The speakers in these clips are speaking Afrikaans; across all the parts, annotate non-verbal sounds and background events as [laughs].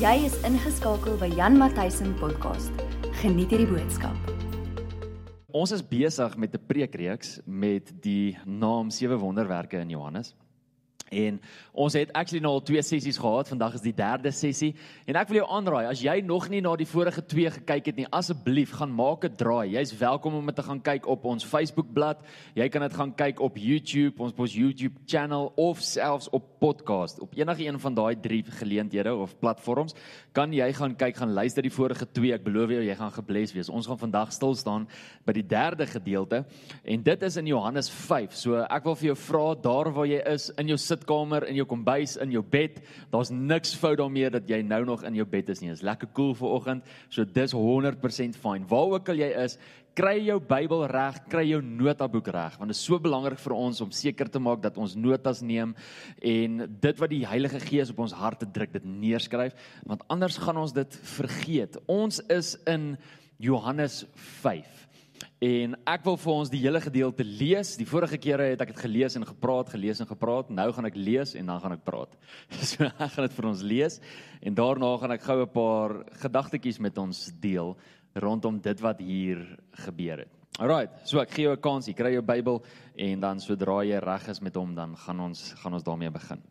Jy is ingeskakel by Jan Matthysen podcast. Geniet hierdie boodskap. Ons is besig met 'n preekreeks met die naam Sewe Wonderwerke in Johannes. En ons het actually nou al twee sessies gehad. Vandag is die derde sessie. En ek wil jou aanraai, as jy nog nie na die vorige twee gekyk het nie, asseblief gaan maak 'n draai. Jy's welkom om dit te gaan kyk op ons Facebookblad. Jy kan dit gaan kyk op YouTube, ons ons YouTube channel of selfs op podcast. Op enige een van daai drie geleenthede of platforms kan jy gaan kyk, gaan luister die vorige twee. Ek beloof jou, jy gaan gebless wees. Ons gaan vandag stil staan by die derde gedeelte en dit is in Johannes 5. So ek wil vir jou vra daar waar jy is in jou sitkamer, in jou kombuis, in jou bed, daar's niks fout daarmee dat jy nou nog in jou bed is nie. Dit is lekker koel cool vir oggend. So dis 100% fyn. Waar ook al jy is, kry jou Bybel reg, kry jou notaboek reg, want dit is so belangrik vir ons om seker te maak dat ons notas neem en dit wat die Heilige Gees op ons harte druk, dit neerskryf, want anders gaan ons dit vergeet. Ons is in Johannes 5. En ek wil vir ons die hele gedeelte lees. Die vorige kere het ek dit gelees en gepraat, gelees en gepraat. Nou gaan ek lees en dan gaan ek praat. [laughs] So ek gaan dit vir ons lees en daarna gaan ek gou 'n paar gedagtetjies met ons deel rondom dit wat hier gebeur het. Alrite, so ek gee jou 'n kans, jy kry jou Bybel en dan sodra jy reg is met hom, dan gaan ons gaan ons daarmee begin.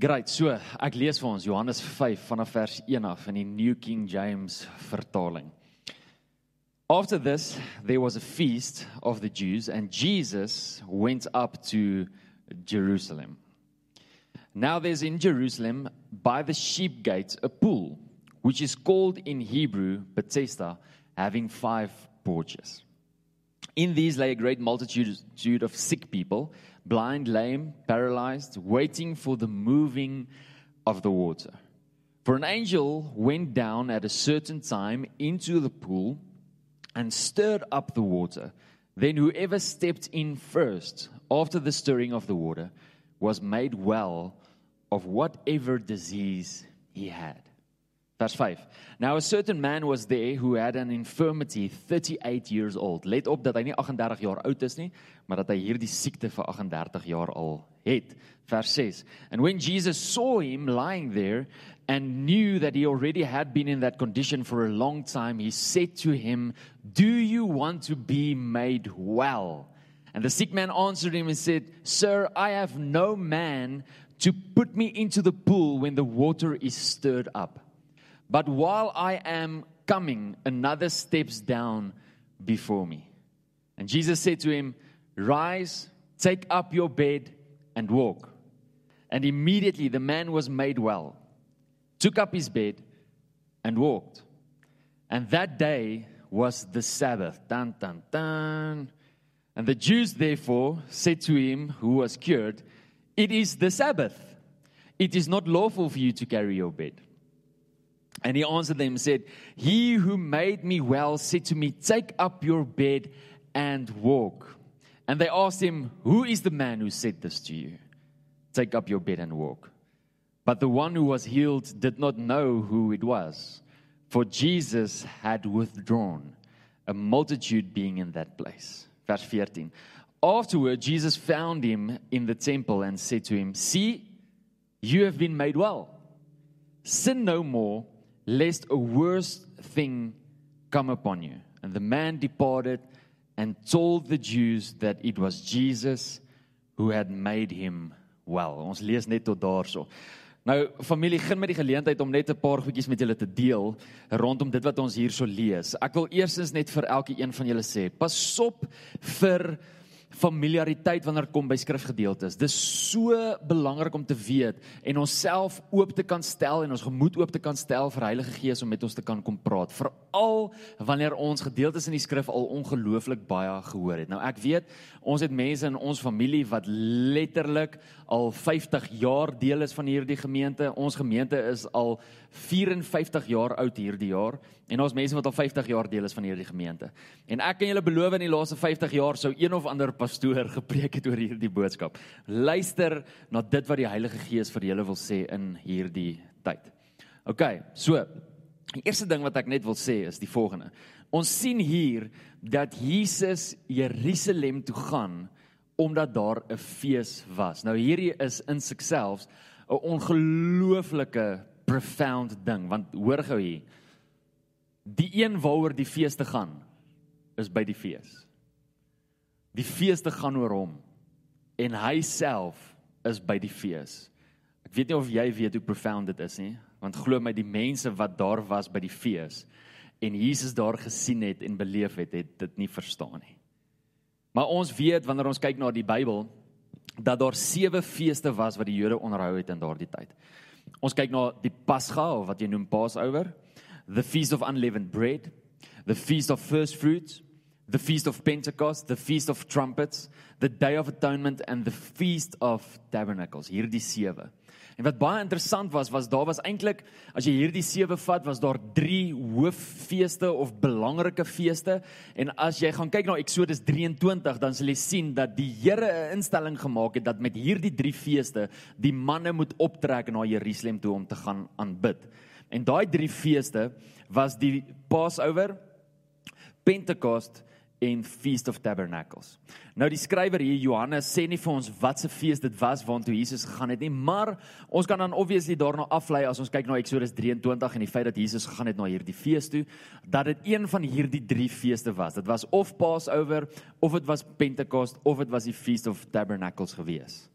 Great. So, ek lees vir ons Johannes 5 vanaf vers 1 af in die New King James vertaling. After this, there was a feast of the Jews and Jesus went up to Jerusalem. Now there's in Jerusalem by the sheep gate a pool which is called in Hebrew Bethesda having five porches. In these lay a great multitude of sick people blind, lame, paralyzed, waiting for the moving of the water. For an angel went down at a certain time into the pool and stirred up the water. Then whoever stepped in first after the stirring of the water was made well of whatever disease he had. Vers 5. Now a certain man was there who had an infirmity 38 years old. Let op dat hy nie 38 jaar oud is nie, maar dat hy hierdie siekte vir 38 jaar al het. Vers 6. And when Jesus saw him lying there and knew that he already had been in that condition for a long time, he said to him, "Do you want to be made well?" And the sick man answered him and said, "Sir, I have no man to put me into the pool when the water is stirred up." But while I am coming, another steps down before me. And Jesus said to him, Rise, take up your bed, and walk. And immediately the man was made well, took up his bed, and walked. And that day was the Sabbath. Dun, dun, dun. And the Jews therefore said to him who was cured, It is the Sabbath. It is not lawful for you to carry your bed. And he answered them and said, He who made me well said to me, Take up your bed and walk. And they asked him, Who is the man who said this to you? Take up your bed and walk. But the one who was healed did not know who it was, for Jesus had withdrawn, a multitude being in that place. Verse 14. Afterward, Jesus found him in the temple and said to him, See, you have been made well. Sin no more lest a worse thing come upon you. And the man departed and told the Jews that it was Jesus who had made him well. Ons lees net tot daarso. Nou familie, begin met die geleentheid om net 'n paar goedjies met julle te deel rondom dit wat ons hierso lees. Ek wil eerstens net vir elke een van julle sê, pas op vir familiariteit wanneer kom by skrifgedeeltes. Dis so belangrik om te weet en onsself oop te kan stel en ons gemoed oop te kan stel vir Heilige Gees om met ons te kan kom praat. Veral wanneer ons gedeeltes in die skrif al ongelooflik baie gehoor het. Nou ek weet ons het mense in ons familie wat letterlik al 50 jaar deel is van hierdie gemeente. Ons gemeente is al 54 jaar oud hierdie jaar en ons mense wat al 50 jaar deel is van hierdie gemeente. En ek kan julle beloof in die laaste 50 jaar sou een of ander pastoor [laughs] gepreek het oor hierdie boodskap. Luister na dit wat die Heilige Gees vir julle wil sê in hierdie tyd. OK, so die eerste ding wat ek net wil sê is die volgende. Ons sien hier dat Jesus Jerusalem toe gaan omdat daar 'n fees was. Nou hierdie is in sigself 'n ongelooflike profound ding want hoor gou hier. Die een waaroor die fees te gaan is by die fees. Die fees te gaan oor hom en hy self is by die fees. Ek weet nie of jy weet hoe profound dit is nie, want glo my die mense wat daar was by die fees en Jesus daar gesien het en beleef het, het dit nie verstaan nie. Maar ons weet wanneer ons kyk na die Bybel dat daar sewe feeste was wat die Jode onderhou het in daardie tyd. Ons kyk na die Pasga of wat jy noem Passover, the feast of unleavened bread, the feast of first fruits, the feast of Pentecost, the feast of trumpets, the day of atonement and the feast of tabernacles. Hierdie sewe. En wat baie interessant was, was daar was eintlik as jy hierdie sewe vat, was daar 3 hooffeeste of belangrike feeste. En as jy gaan kyk na Eksodus 23, dan sal jy sien dat die Here 'n instelling gemaak het dat met hierdie 3 feeste die manne moet optrek na Jerusalem toe om te gaan aanbid. En daai 3 feeste was die Passover, Pentecost en Feast of Tabernacles. Nou die skrywer hier Johannes sê nie vir ons wat se fees dit was waartoe Jesus gegaan het nie, maar ons kan dan obviously daarna aflei as ons kyk na Eksodus 23 en die feit dat Jesus gegaan het na hierdie fees toe, dat dit een van hierdie drie feeste was. Dit was of Passover, of dit was Pentecost, of dit was die Feast of Tabernacles gewees.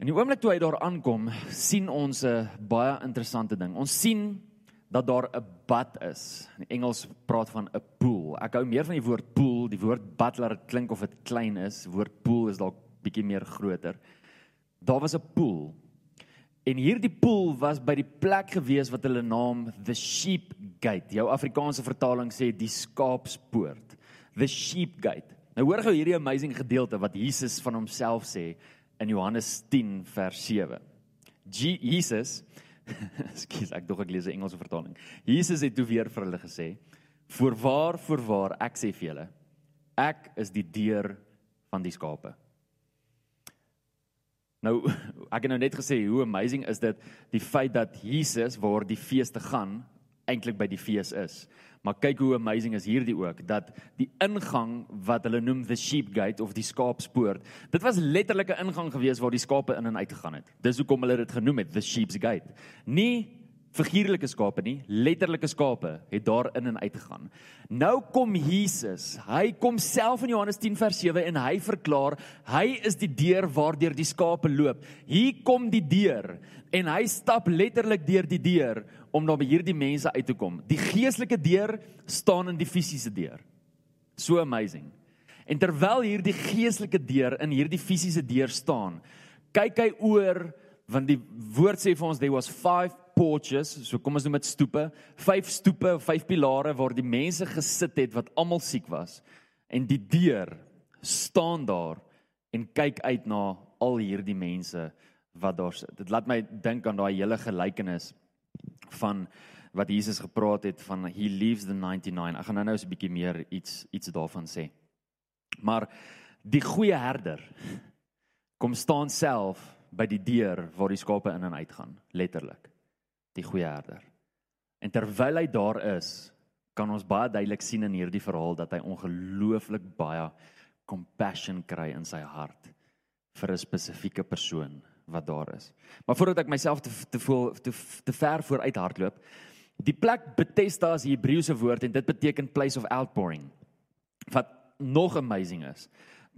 En die oomblik toe hy daar aankom, sien ons 'n baie interessante ding. Ons sien dat daar 'n bad is. In Engels praat van 'n pool. Ek hou meer van die woord pool. Die woord bad laat dit klink of dit klein is. Die woord pool is dalk bietjie meer groter. Daar was 'n pool. En hierdie pool was by die plek gewees wat hulle naam the sheep gate. Jou Afrikaanse vertaling sê die skaapspoort. The sheep gate. Nou hoor gou hierdie amazing gedeelte wat Jesus van homself sê in Johannes 10 vers 7. Jesus [laughs] Skus, ek dog ek lees 'n Engelse vertaling. Jesus het toe weer vir hulle gesê: "Voorwaar, voorwaar, ek sê vir julle, ek is die deur van die skape." Nou, [laughs] ek het nou net gesê hoe amazing is dit die feit dat Jesus waar die fees te gaan eintlik by die fees is. Maar kyk hoe amazing is hierdie ook dat die ingang wat hulle noem the sheep gate of die skaapspoort, dit was letterlik 'n ingang gewees waar die skape in en uit gegaan het. Dis hoekom hulle dit genoem het the sheep's gate. Nie figuurlike skape nie, letterlike skape het daar in en uit gegaan. Nou kom Jesus. Hy kom self in Johannes 10 vers 7 en hy verklaar hy is die deur waardeur die skape loop. Hier kom die deur en hy stap letterlik deur die deur om na hierdie mense uit te kom. Die geestelike deur staan in die fisiese deur. So amazing. En terwyl hierdie geestelike deur in hierdie fisiese deur staan, kyk hy oor want die woord sê vir ons there was five porches, so kom ons noem dit stoepe, vyf stoepe, vyf pilare waar die mense gesit het wat almal siek was. En die deur staan daar en kyk uit na al hierdie mense wat daar sit. Dit laat my dink aan daai hele gelykenis van wat Jesus gepraat het van he leaves the 99. Ek gaan nou-nou so 'n bietjie meer iets iets daarvan sê. Maar die goeie herder kom staan self by die deur waar die skape in en uit gaan, letterlik die goeie herder. En terwyl hy daar is, kan ons baie duidelik sien in hierdie verhaal dat hy ongelooflik baie compassion kry in sy hart vir 'n spesifieke persoon wat daar is. Maar voordat ek myself te te voel te, te ver vooruit hardloop, die plek Bethesda is 'n Hebreëse woord en dit beteken place of outpouring. Wat nog amazing is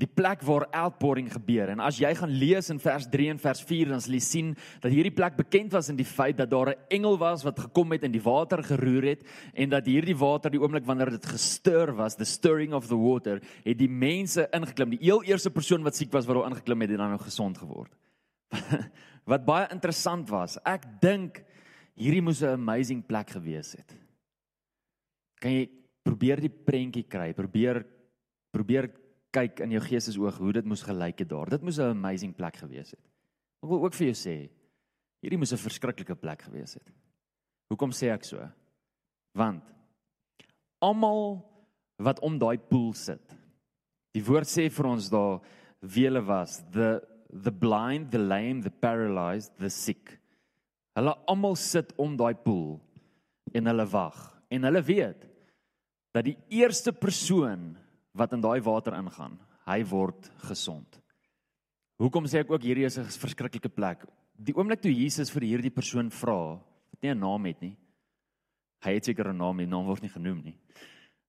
die plek waar outpouring gebeur. En as jy gaan lees in vers 3 en vers 4, dan sal jy sien dat hierdie plek bekend was in die feit dat daar 'n engel was wat gekom het en die water geroer het en dat hierdie water die oomblik wanneer dit gestir was, the stirring of the water, het die mense ingeklim. Die heel eerste persoon wat siek was wat daar ingeklim het, het dan nou gesond geword. [laughs] wat baie interessant was. Ek dink hierdie moes 'n amazing plek gewees het. Kan jy probeer die prentjie kry? Probeer probeer kyk in jou geestesoog hoe dit moes gelyk het daar. Dit moes 'n amazing plek gewees het. Ek wil ook vir jou sê, hierdie moes 'n verskriklike plek gewees het. Hoekom sê ek so? Want almal wat om daai pool sit. Die woord sê vir ons daar wie hulle was, the the blind, the lame, the paralyzed, the sick. Hulle almal sit om daai pool en hulle wag en hulle weet dat die eerste persoon wat in daai water ingaan. hy word gesond. Hoekom sê ek ook hierdie is 'n verskriklike plek? Die oomblik toe Jesus vir hierdie persoon vra, wat nie 'n naam het nie. Hy het seker 'n naam, die naam word nie genoem nie.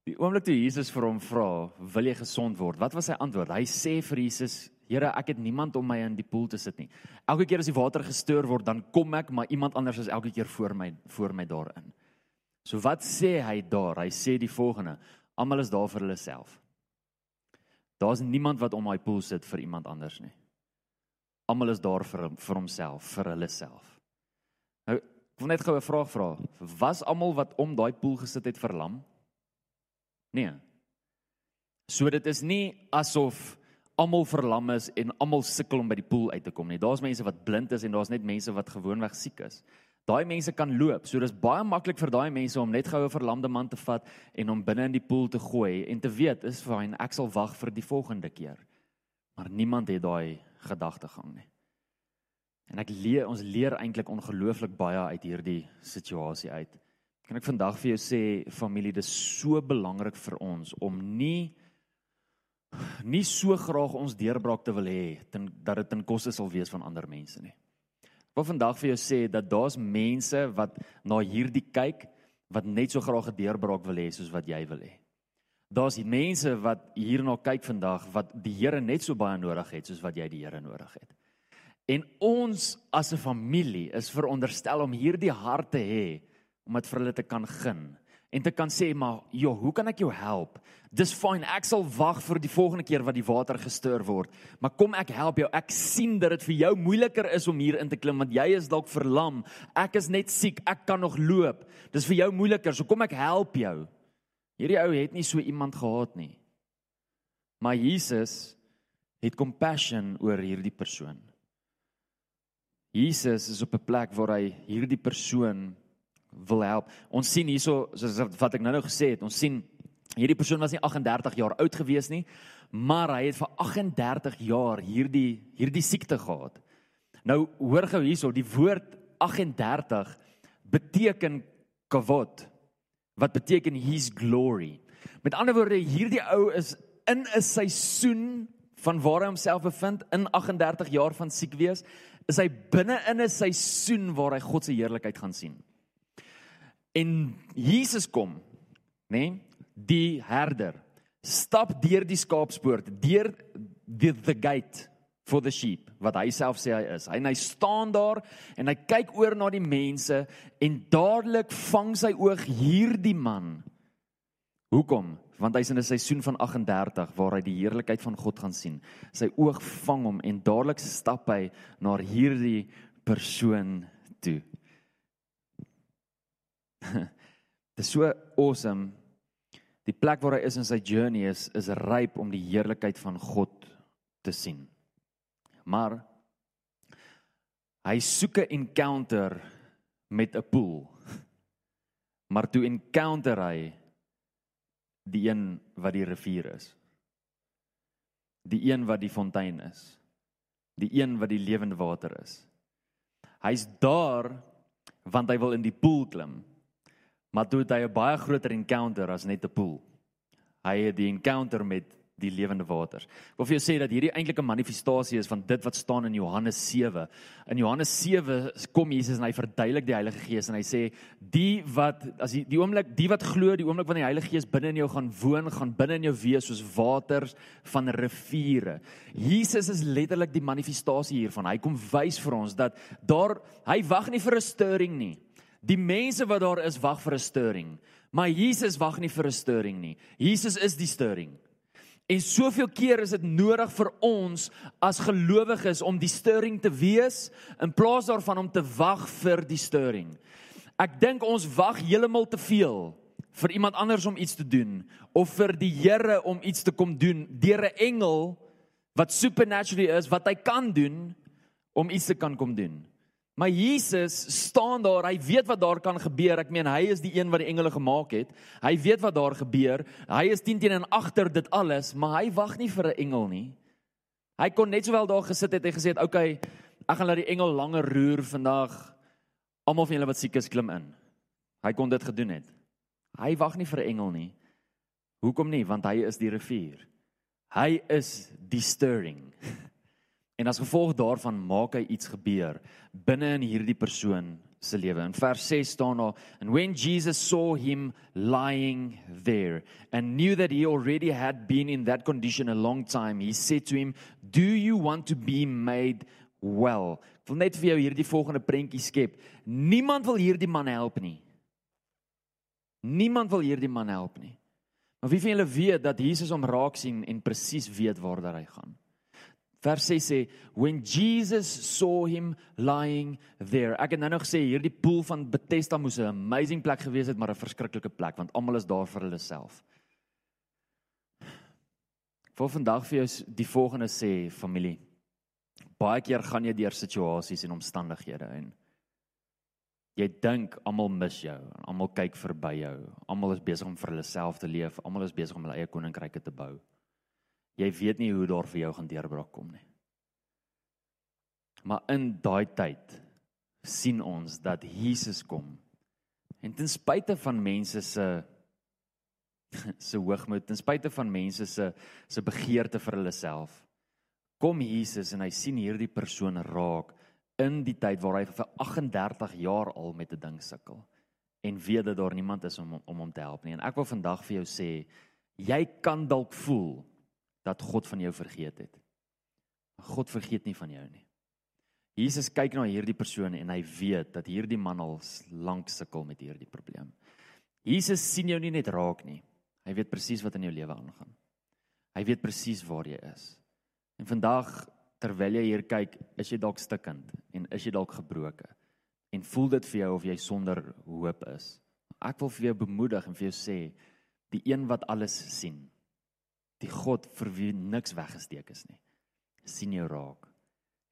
Die oomblik toe Jesus vir hom vra, "Wil jy gesond word?" Wat was sy antwoord? Hy sê vir Jesus, "Here, ek het niemand om my in die poel te sit nie. Elke keer as die water gestuur word, dan kom ek, maar iemand anders is elke keer voor my voor my daarin." So wat sê hy daar? Hy sê die volgende: Almal is daar vir hulle self. Daar's niemand wat om daai poel sit vir iemand anders nie. Almal is daar vir vir homself, vir hulle self. Nou, ek wil net gou 'n vraag vra. Was almal wat om daai poel gesit het verlam? Nee. So dit is nie asof almal verlam is en almal sukkel om by die poel uit te kom nie. Daar's mense wat blind is en daar's net mense wat gewoonweg siek is. Daai mense kan loop. So dis baie maklik vir daai mense om net gou 'n verlamde man te vat en hom binne in die poel te gooi en te weet is fyn, ek sal wag vir die volgende keer. Maar niemand het daai gedagtegang nie. En ek leer ons leer eintlik ongelooflik baie uit hierdie situasie uit. Kan ek vandag vir jou sê familie, dis so belangrik vir ons om nie nie so graag ons deurbraak te wil hê dat dit ten koste sal wees van ander mense nie. Ek wil vandag vir jou sê dat daar's mense wat na hierdie kyk wat net so graag 'n deurbraak wil hê soos wat jy wil hê. Daar's mense wat hierna kyk vandag wat die Here net so baie nodig het soos wat jy die Here nodig het. En ons as 'n familie is veronderstel om hierdie hart te hê om dit vir hulle te kan gun en te kan sê maar joh, hoe kan ek jou help? Dis fyn, ek sal wag vir die volgende keer wat die water gestuur word. Maar kom ek help jou. Ek sien dat dit vir jou moeiliker is om hier in te klim want jy is dalk verlam. Ek is net siek, ek kan nog loop. Dis vir jou moeiliker, so kom ek help jou. Hierdie ou het nie so iemand gehad nie. Maar Jesus het compassion oor hierdie persoon. Jesus is op 'n plek waar hy hierdie persoon wil help. Ons sien hierso soos wat ek nou-nou gesê het, ons sien hierdie persoon was nie 38 jaar oud gewees nie, maar hy het vir 38 jaar hierdie hierdie siekte gehad. Nou hoor gou hierso, die woord 38 beteken kavod wat beteken his glory. Met ander woorde, hierdie ou is in 'n seisoen van waar hy homself bevind in 38 jaar van siek wees, is hy binne in 'n seisoen waar hy God se heerlikheid gaan sien. En Jesus kom, nê? Nee, die herder stap deur die skaapspoort, deur the, the gate for the sheep wat hy self sê hy is. Hy en hy staan daar en hy kyk oor na die mense en dadelik vang sy oog hierdie man. Hoekom? Want hy's in 'n seisoen van 38 waar hy die heerlikheid van God gaan sien. Sy oog vang hom en dadelik stap hy na hierdie persoon toe. [laughs] Dit is so awesome. Die plek waar hy is in sy journey is is ryp om die heerlikheid van God te sien. Maar hy soek 'n encounter met 'n pool. Maar toe encounter hy die een wat die rivier is. Die een wat die fontein is. Die een wat die lewende water is. Hy's daar want hy wil in die pool klim. Maar toe het hy 'n baie groter encounter as net 'n pool. Hy het die encounter met die lewende waters. Ek wil vir jou sê dat hierdie eintlik 'n manifestasie is van dit wat staan in Johannes 7. In Johannes 7 kom Jesus en hy verduidelik die Heilige Gees en hy sê die wat as die, die oomblik die wat glo die oomblik wanneer die Heilige Gees binne in jou gaan woon, gaan binne in jou wees soos waters van riviere. Jesus is letterlik die manifestasie hiervan. Hy kom wys vir ons dat daar hy wag nie vir 'n stirring nie. Die mense wat daar is wag vir 'n stirring, maar Jesus wag nie vir 'n stirring nie. Jesus is die stirring. En soveel keer is dit nodig vir ons as gelowiges om die stirring te wees in plaas daarvan om te wag vir die stirring. Ek dink ons wag heeltemal te veel vir iemand anders om iets te doen of vir die Here om iets te kom doen deur 'n engel wat supernaturally is wat hy kan doen om iets te kan kom doen. Maar Jesus staan daar, hy weet wat daar kan gebeur. Ek meen hy is die een wat die engele gemaak het. Hy weet wat daar gebeur. Hy is teen teen en agter dit alles, maar hy wag nie vir 'n engel nie. Hy kon net sowel daar gesit het en gesê het, "Oké, okay, ek gaan laat die engel langer roer vandag. Almal van julle wat siek is, klim in." Hy kon dit gedoen het. Hy wag nie vir 'n engel nie. Hoekom nie? Want hy is die rivier. Hy is die stirring. [laughs] En as gevolg daarvan maak hy iets gebeur binne in hierdie persoon se lewe. In vers 6 staan daar, "And when Jesus saw him lying there and knew that he already had been in that condition a long time, he said to him, "Do you want to be made well?" Ek wil net vir jou hierdie volgende prentjie skep. Niemand wil hierdie man help nie. Niemand wil hierdie man help nie. Maar wie van julle weet dat Jesus hom raak sien en presies weet waar dat hy gaan? Vers 6 sê when Jesus saw him lying there. Ek het nou nog gesê hierdie pool van Bethesda moes 'n amazing plek gewees het, maar 'n verskriklike plek want almal is daar vir hulle self. Wil vandag vir jou die volgende sê familie. Baie keer gaan jy deur situasies en omstandighede en jy dink almal mis jou, almal kyk verby jou, almal is besig om vir hulle self te leef, almal is besig om hulle eie koninkryke te bou jy weet nie hoe daar vir jou gaan deurbraak kom nie. Maar in daai tyd sien ons dat Jesus kom. En ten spyte van mense se [laughs] se hoogmoed, ten spyte van mense se se begeerte vir hulle self, kom Jesus en hy sien hierdie persoon raak in die tyd waar hy vir 38 jaar al met 'n ding sukkel en weet dat daar niemand is om om hom te help nie. En ek wil vandag vir jou sê, jy kan dalk voel dat God van jou vergeet het. God vergeet nie van jou nie. Jesus kyk na hierdie persoon en hy weet dat hierdie man al lank sukkel met hierdie probleem. Jesus sien jou nie net raak nie. Hy weet presies wat in jou lewe aangaan. Hy weet presies waar jy is. En vandag terwyl jy hier kyk, is jy dalk stikkend en is jy dalk gebroken en voel dit vir jou of jy sonder hoop is. Ek wil vir jou bemoedig en vir jou sê die een wat alles sien, die God vir wie niks weggesteek is nie. sien jou raak.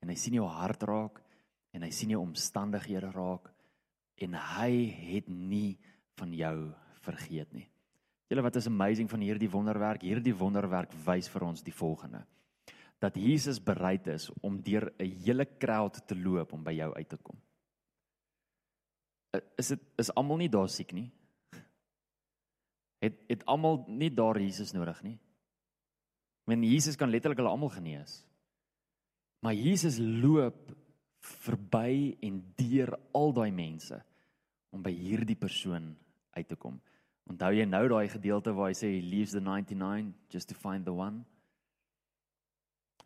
En hy sien jou hart raak en hy sien jou omstandighede raak en hy het nie van jou vergeet nie. Julle wat is amazing van hierdie wonderwerk, hierdie wonderwerk wys vir ons die volgende. Dat Jesus bereid is om deur 'n hele crowd te loop om by jou uit te kom. Is dit is almal nie daar siek nie? Het het almal nie daar Jesus nodig nie? Men Jesus kan letterlik hulle almal genees. Maar Jesus loop verby en deur al daai mense om by hierdie persoon uit te kom. Onthou jy nou daai gedeelte waar hy sê he leaves the 99 just to find the one?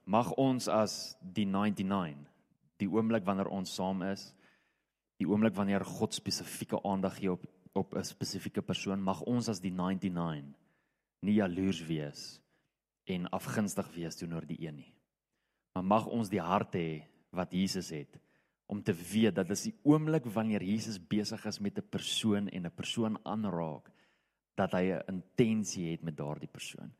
Mag ons as die 99 die oomblik wanneer ons saam is, die oomblik wanneer God spesifieke aandag gee op op 'n spesifieke persoon, mag ons as die 99 nie jaloers wees en afgunstig wees teenoor die een nie. Maar mag ons die hart hê wat Jesus het om te weet dat dis die oomblik wanneer Jesus besig is met 'n persoon en 'n persoon aanraak dat hy 'n intensie het met daardie persoon.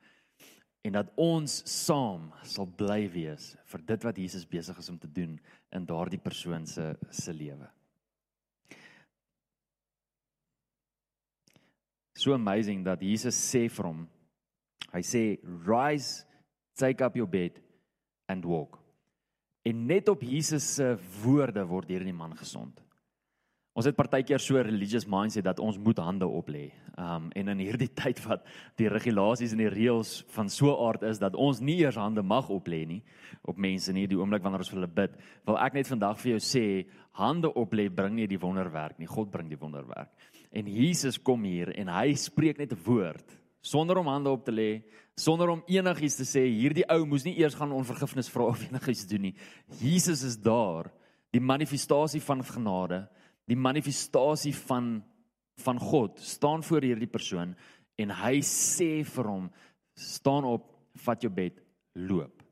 En dat ons saam sal bly wees vir dit wat Jesus besig is om te doen in daardie persoon se se lewe. So amazing dat Jesus sê vir hom Hy sê rise take up your bed and walk. En net op Jesus se woorde word hierdie man gesond. Ons het partykeer so 'n religious mindset dat ons moet hande oplê. Um en in hierdie [laughs] tyd wat die regulasies en die reëls van so aard is dat ons nie eers hande mag oplê nie op mense nie die oomblik wanneer ons vir hulle bid, wil ek net vandag vir jou sê hande oplê bring nie die wonderwerk nie, God bring die wonderwerk. En Jesus kom hier en hy spreek net 'n woord sonder om hande op te lê, sonder om enigiets te sê. Hierdie ou moes nie eers gaan om vergifnis vra of enigiets doen nie. Jesus is daar, die manifestasie van genade, die manifestasie van van God staan voor hierdie persoon en hy sê vir hom staan op, vat jou bed, loop.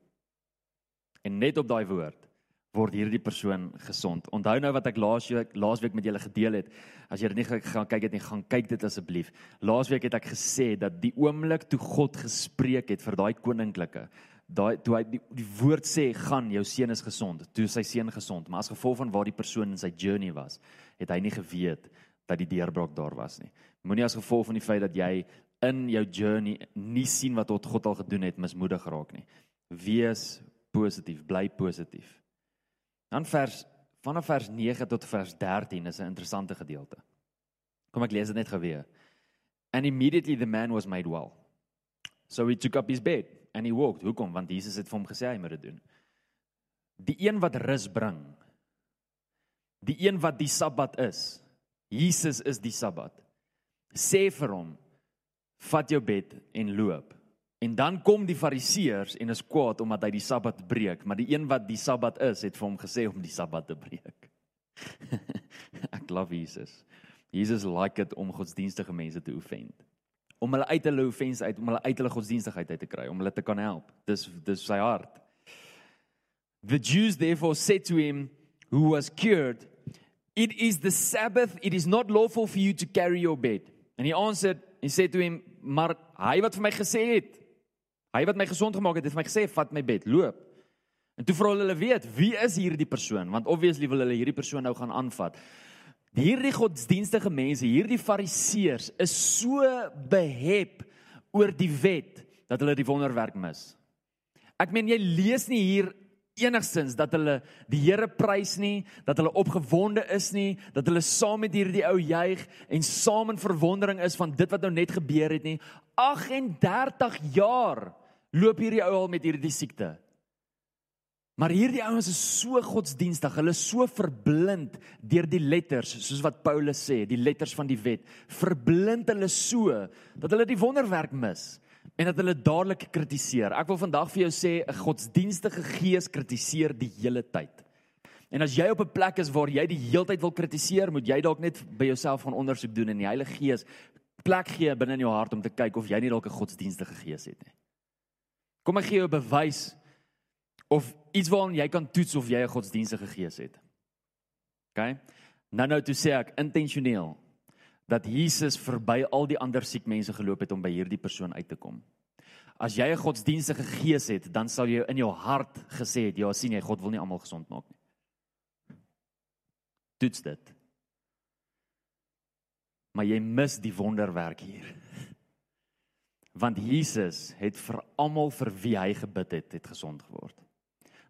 En net op daai woord word hierdie persoon gesond. Onthou nou wat ek laas week laasweek met julle gedeel het. As jy dit nie gaan kyk het nie, gaan kyk dit asseblief. Laasweek het ek gesê dat die oomblik toe God gespreek het vir daai koninklike, daai toe hy die, die woord sê gaan jou seun is gesond, toe sy seun gesond, maar as gevolg van waar die persoon in sy journey was, het hy nie geweet dat die deurbraak daar was nie. Moenie as gevolg van die feit dat jy in jou journey nie sien wat God al gedoen het, mismoedig raak nie. Wees positief, bly positief. Dan vers vanaf vers 9 tot vers 13 is 'n interessante gedeelte. Kom ek lees dit net gou weer. And immediately the man was made well. So he took up his bed and he walked. Hoekom? Want Jesus het vir hom gesê hy moet dit doen. Die een wat rus bring. Die een wat die Sabbat is. Jesus is die Sabbat. Sê vir hom: "Vat jou bed en loop." En dan kom die Fariseërs en is kwaad omdat hy die Sabbat breek, maar die een wat die Sabbat is, het vir hom gesê om die Sabbat te breek. [laughs] Ek love Jesus. Jesus like dit om godsdienstige mense te offend. Om hulle uit hulle offense uit, om hulle uit hulle godsdienstigheid uit te kry, om hulle te kan help. Dis dis sy hart. The Jews therefore said to him who was cured, "It is the Sabbath, it is not lawful for you to carry your bed." And he answered and said to him, "Maar hy wat vir my gesê het, Hy wat my gesond gemaak het, het vir my gesê vat my bed, loop. En toe vra hulle weet, wie is hierdie persoon? Want obviously wil hulle hierdie persoon nou gaan aanvat. Hierdie godsdienstige mense, hierdie fariseërs is so behep oor die wet dat hulle die wonderwerk mis. Ek meen jy lees nie hier enigstens dat hulle die Here prys nie, dat hulle opgewonde is nie, dat hulle saam met hierdie ou juig en saam in verwondering is van dit wat nou net gebeur het nie. 38 jaar loop hierdie ou al met hierdie siekte. Maar hierdie ouens is so godsdienstig, hulle is so verblind deur die letters, soos wat Paulus sê, die letters van die wet. Verblind hulle so dat hulle die wonderwerk mis en dat hulle dadelik kritiseer. Ek wil vandag vir jou sê 'n godsdienstige gees kritiseer die hele tyd. En as jy op 'n plek is waar jy die heeltyd wil kritiseer, moet jy dalk net by jouself gaan ondersoek doen en die Heilige Gees plek gee binne in jou hart om te kyk of jy nie dalk 'n godsdienstige gees het nie. Kom ek gee jou 'n bewys of iets waaraan jy kan toets of jy 'n godsdienstige gees het. OK? Nou nou toe sê ek intentioneel dat Jesus verby al die ander siek mense geloop het om by hierdie persoon uit te kom. As jy 'n godsdienstige gees het, dan sal jy in jou hart gesê het, ja, sien jy, God wil nie almal gesond maak nie. Toets dit. Maar jy mis die wonderwerk hier want Jesus het vir almal vir wie hy gebid het, het gesond geword.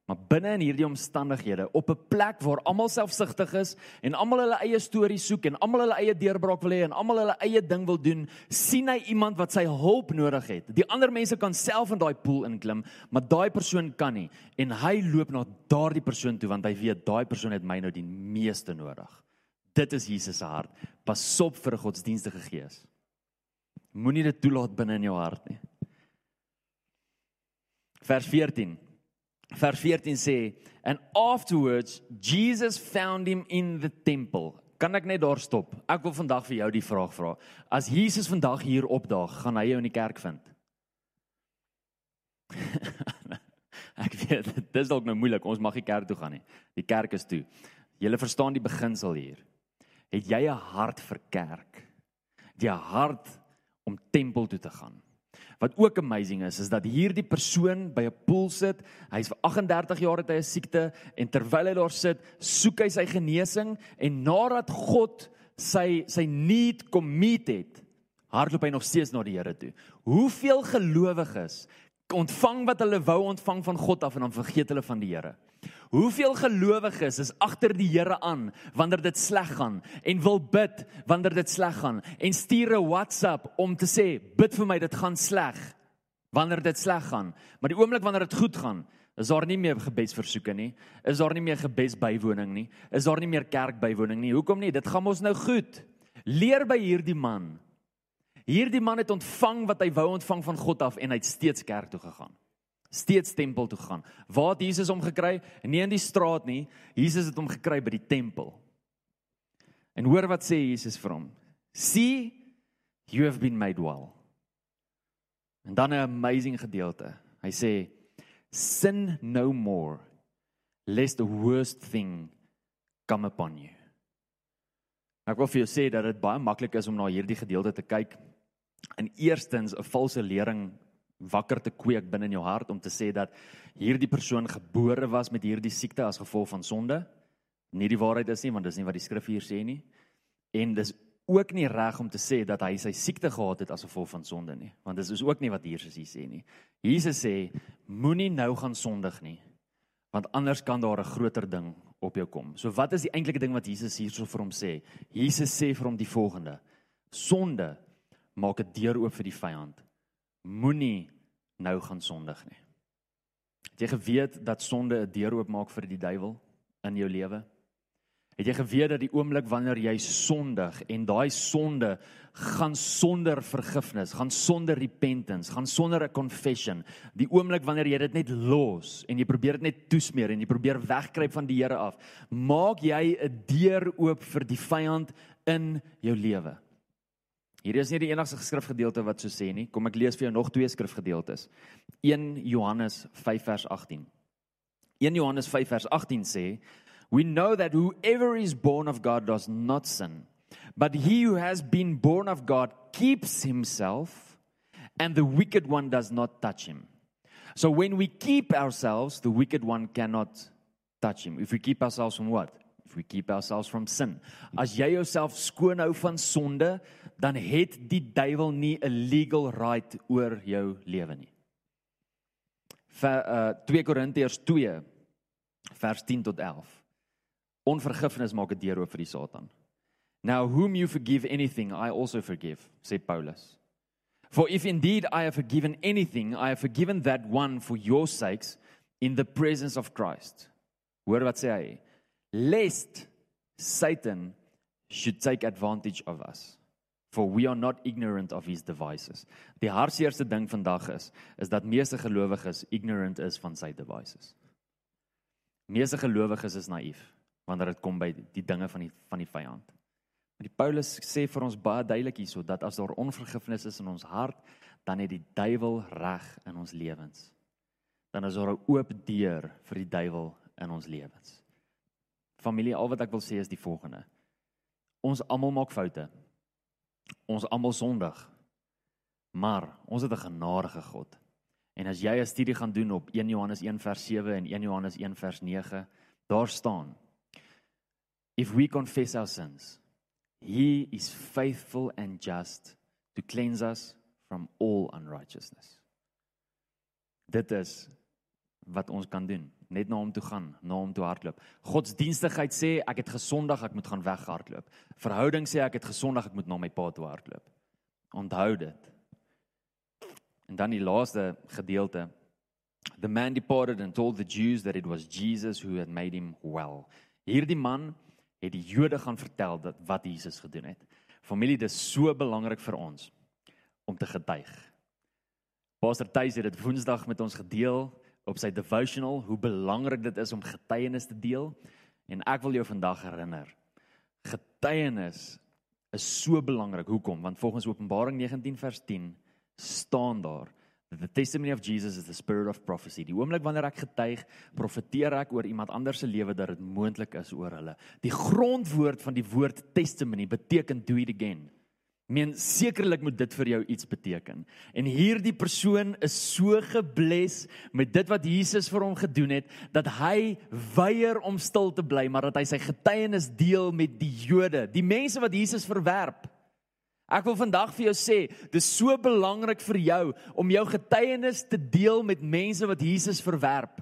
Maar binne in hierdie omstandighede, op 'n plek waar almal selfsugtig is en almal hulle eie storie soek en almal hulle eie deurbraak wil hê en almal hulle eie ding wil doen, sien hy iemand wat sy hulp nodig het. Die ander mense kan self in daai poel inklim, maar daai persoon kan nie en hy loop na daardie persoon toe want hy weet daai persoon het my nou die meeste nodig. Dit is Jesus se hart. Pasop vir 'n godsdienstige gees. Moenie dit toelaat binne in jou hart nie. Vers 14. Vers 14 sê, "And afterwards Jesus found him in the temple." Kan ek net daar stop? Ek wil vandag vir jou die vraag vra. As Jesus vandag hier opdaag, gaan hy jou in die kerk vind? [laughs] ek weet, dit is dalk nou moeilik. Ons mag nie kerk toe gaan nie. Die kerk is toe. Jy verstaan die beginsel hier. Het jy 'n hart vir kerk? Die hart om tempel toe te gaan. Wat ook amazing is, is dat hierdie persoon by 'n poel sit. Hy's vir 38 jaar het hy 'n siekte en terwyl hy daar sit, soek hy sy genesing en nadat God sy sy need kom meet het, hardloop hy nog steeds na die Here toe. Hoeveel gelowiges ontvang wat hulle wou ontvang van God af en dan vergeet hulle van die Here? Hoeveel gelowiges is agter die Here aan wanneer dit sleg gaan en wil bid wanneer dit sleg gaan en stuur 'n WhatsApp om te sê bid vir my dit gaan sleg wanneer dit sleg gaan. Maar die oomblik wanneer dit goed gaan is daar nie meer gebedsversoeke nie is daar nie meer gebedsbywoning nie is daar nie meer kerkbywoning nie. Hoekom nie? Dit gaan mos nou goed. Leer by hierdie man. Hierdie man het ontvang wat hy wou ontvang van God af en hy het steeds kerk toe gegaan steeds tempel toe gaan. Waar het Jesus hom gekry? Nie in die straat nie. Jesus het hom gekry by die tempel. En hoor wat sê Jesus vir hom? See, you have been made well. En dan 'n amazing gedeelte. Hy sê sin no more lest the worst thing come upon you. Ek wil vir jou sê dat dit baie maklik is om na hierdie gedeelte te kyk en eerstens 'n valse lering wakker te kweek binne in jou hart om te sê dat hierdie persoon gebore was met hierdie siekte as gevolg van sonde. Nie die waarheid is nie, want dis nie wat die skrif hier sê nie. En dis ook nie reg om te sê dat hy sy siekte gehad het as gevolg van sonde nie, want dis is ook nie wat hier Jesus sê nie. Jesus sê moenie nou gaan sondig nie, want anders kan daar 'n groter ding op jou kom. So wat is die eintlike ding wat Jesus hierso vir hom sê? Jesus sê vir hom die volgende: Sonde maak 'n deur oop vir die vyand moenie nou gaan sondig nie. Het jy geweet dat sonde 'n deur oopmaak vir die duiwel in jou lewe? Het jy geweet dat die oomblik wanneer jy sondig en daai sonde gaan sonder vergifnis, gaan sonder repentance, gaan sonder 'n confession, die oomblik wanneer jy dit net los en jy probeer dit net toesmeer en jy probeer wegkruip van die Here af, maak jy 'n deur oop vir die vyand in jou lewe. Hier is nie die enigste skrifgedeelte wat so sê nie. Kom ek lees vir jou nog twee skrifgedeeltes. 1 Johannes 5 vers 18. 1 Johannes 5 vers 18 sê We know that whoever is born of God does not sin, but he who has been born of God keeps himself, and the wicked one does not touch him. So when we keep ourselves, the wicked one cannot touch him. If we keep ourselves from what? If we keep ourselves from sin. As jy jouself skoon hou van sonde, dan het die duiwel nie 'n legal right oor jou lewe nie. Vir uh 2 Korintiërs 2 vers 10 tot 11. Onvergifnis maak 'n deur oop vir die Satan. Now whom you forgive anything, I also forgive, sê Paulus. For if indeed I have forgiven anything, I have forgiven that one for your sakes in the presence of Christ. Hoor wat sê hy? Lest Satan should take advantage of us. For we are not ignorant of his devices. Die hartseerste ding vandag is is dat meeste gelowiges ignorant is van sy devices. Meeste gelowiges is naïef wanneer dit kom by die dinge van die van die vyand. Maar die Paulus sê vir ons baie duidelik hierso dat as daar onvergifnis is in ons hart, dan het die duiwel reg in ons lewens. Dan is daar 'n oop deur vir die duiwel in ons lewens. Familie, al wat ek wil sê is die volgende. Ons almal maak foute. Ons almal sondig. Maar ons het 'n genadige God. En as jy 'n studie gaan doen op 1 Johannes 1 vers 7 en 1 Johannes 1 vers 9, daar staan If we confess our sins, he is faithful and just to cleanse us from all unrighteousness. Dit is wat ons kan doen, net na hom toe gaan, na hom toe hardloop. Godsdienstigheid sê ek het gesondig, ek moet gaan weghardloop. Verhouding sê ek het gesondig, ek moet na my pa toe hardloop. Onthou dit. En dan die laaste gedeelte. The man departed and told the Jews that it was Jesus who had made him well. Hierdie man het die Jode gaan vertel dat wat Jesus gedoen het. Familie, dit is so belangrik vir ons om te getuig. Pastor Thys het dit Woensdag met ons gedeel op sy devotional hoe belangrik dit is om getuienis te deel en ek wil jou vandag herinner. Getuienis is so belangrik. Hoekom? Want volgens Openbaring 19 vers 10 staan daar The testimony of Jesus is the spirit of prophecy. Die oomblik wanneer ek getuig, profeteer ek oor iemand anders se lewe dat dit moontlik is oor hulle. Die grondwoord van die woord testimony beteken do it again. Meen sekerlik moet dit vir jou iets beteken. En hierdie persoon is so gebless met dit wat Jesus vir hom gedoen het dat hy weier om stil te bly, maar dat hy sy getuienis deel met die Jode, die mense wat Jesus verwerp. Ek wil vandag vir jou sê, dis so belangrik vir jou om jou getuienis te deel met mense wat Jesus verwerp.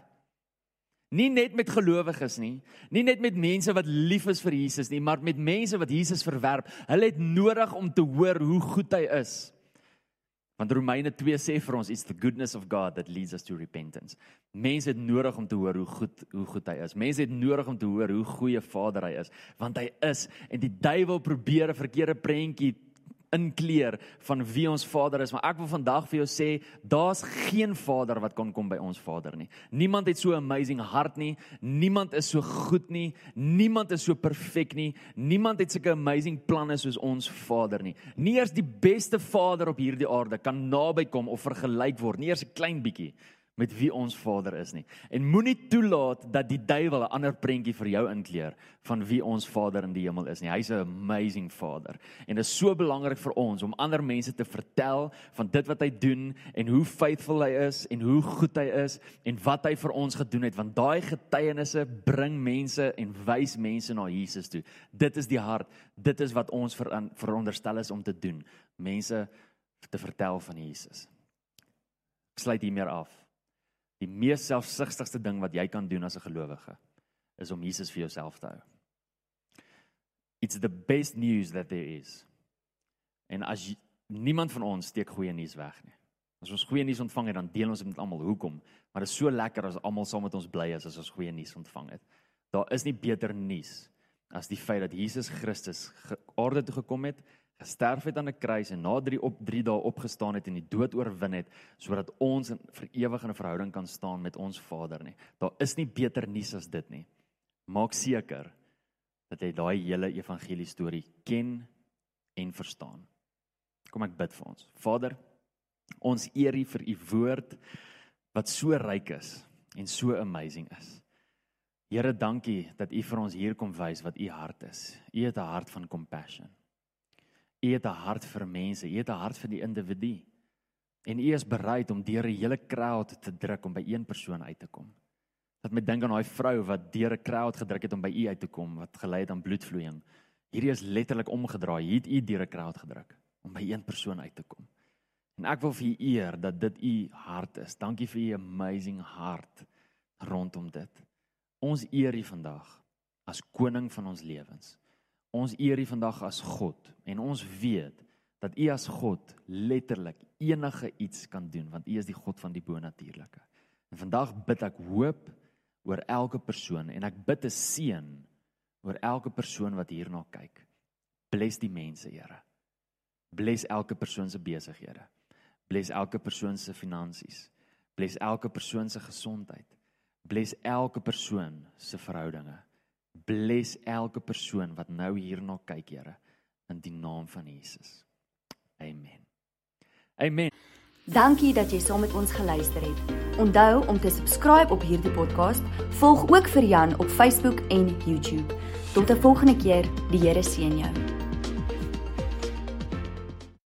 Nie net met gelowiges nie, nie net met mense wat lief is vir Jesus nie, maar met mense wat Jesus verwerp. Hulle het nodig om te hoor hoe goed hy is. Want Romeine 2 sê vir ons it's the goodness of God that leads us to repentance. Mense het nodig om te hoor hoe goed hoe goed hy is. Mense het nodig om te hoor hoe goeie Vader hy is, want hy is en die duiwel probeer 'n verkeerde prentjie inkleer van wie ons Vader is, maar ek wil vandag vir jou sê, daar's geen Vader wat kan kom by ons Vader nie. Niemand het so 'n amazing hart nie. Niemand is so goed nie. Niemand is so perfek nie. Niemand het sulke amazing planne soos ons Vader nie. Nie eers die beste Vader op hierdie aarde kan naby kom of vergelyk word nie, eers 'n klein bietjie met wie ons Vader is nie. En moenie toelaat dat die duiwel 'n ander prentjie vir jou inkleer van wie ons Vader in die hemel is nie. Hy's 'n amazing Vader. En dit is so belangrik vir ons om ander mense te vertel van dit wat hy doen en hoe faithful hy is en hoe goed hy is en wat hy vir ons gedoen het want daai getuienisse bring mense en wys mense na Jesus toe. Dit is die hart. Dit is wat ons veronderstel is om te doen. Mense te vertel van Jesus. Ek sluit hiermee af. Die mees selfsugtigste ding wat jy kan doen as 'n gelowige is om Jesus vir jouself te hou. It's the best news that there is. En as jy, niemand van ons steek goeie nuus weg nie. As ons goeie nuus ontvang het, dan deel ons dit met almal. Hoekom? Maar dit is so lekker as almal saam met ons bly is as ons goeie nuus ontvang het. Daar is nie beter nuus as die feit dat Jesus Christus aarde toe gekom het, gesterf het aan 'n kruis en na 3 op 3 dae opgestaan het en die dood oorwin het sodat ons vir ewig in 'n verhouding kan staan met ons Vader nie. Daar is nie beter nuus as dit nie. Maak seker dat jy daai hele evangelie storie ken en verstaan. Kom ek bid vir ons. Vader, ons eer U vir U woord wat so ryk is en so amazing is. Here, dankie dat U vir ons hier kom wys wat U hart is. U het 'n hart van compassion. U het 'n hart vir mense, U het 'n hart vir die individu. En U is bereid om deur 'n hele crowd te druk om by een persoon uit te kom. Dat my dink aan daai vrou wat deur 'n crowd gedruk het om by U uit te kom wat gelei het aan bloedvloeiing. Hierdie is letterlik omgedraai. Hier het U deur 'n crowd gedruk om by een persoon uit te kom. En ek wil vir U eer dat dit U hart is. Dankie vir U amazing hart rondom dit. Ons eer U vandag as koning van ons lewens. Ons eer U vandag as God en ons weet dat U as God letterlik enige iets kan doen want U is die God van die bonatuurlike. En vandag bid ek hoop oor elke persoon en ek bid 'n seën oor elke persoon wat hierna kyk. Bless die mense, Here. Bless elke persoon se besighede. Bless elke persoon se finansies. Bless elke persoon se gesondheid. Bless elke persoon se verhoudinge. Bless elke persoon wat nou hierna kyk, Here, in die naam van Jesus. Amen. Amen. Dankie dat jy saam met ons geluister het. Onthou om te subscribe op hierdie podcast. Volg ook vir Jan op Facebook en YouTube. Tot 'n volgende keer. Die Here seën jou.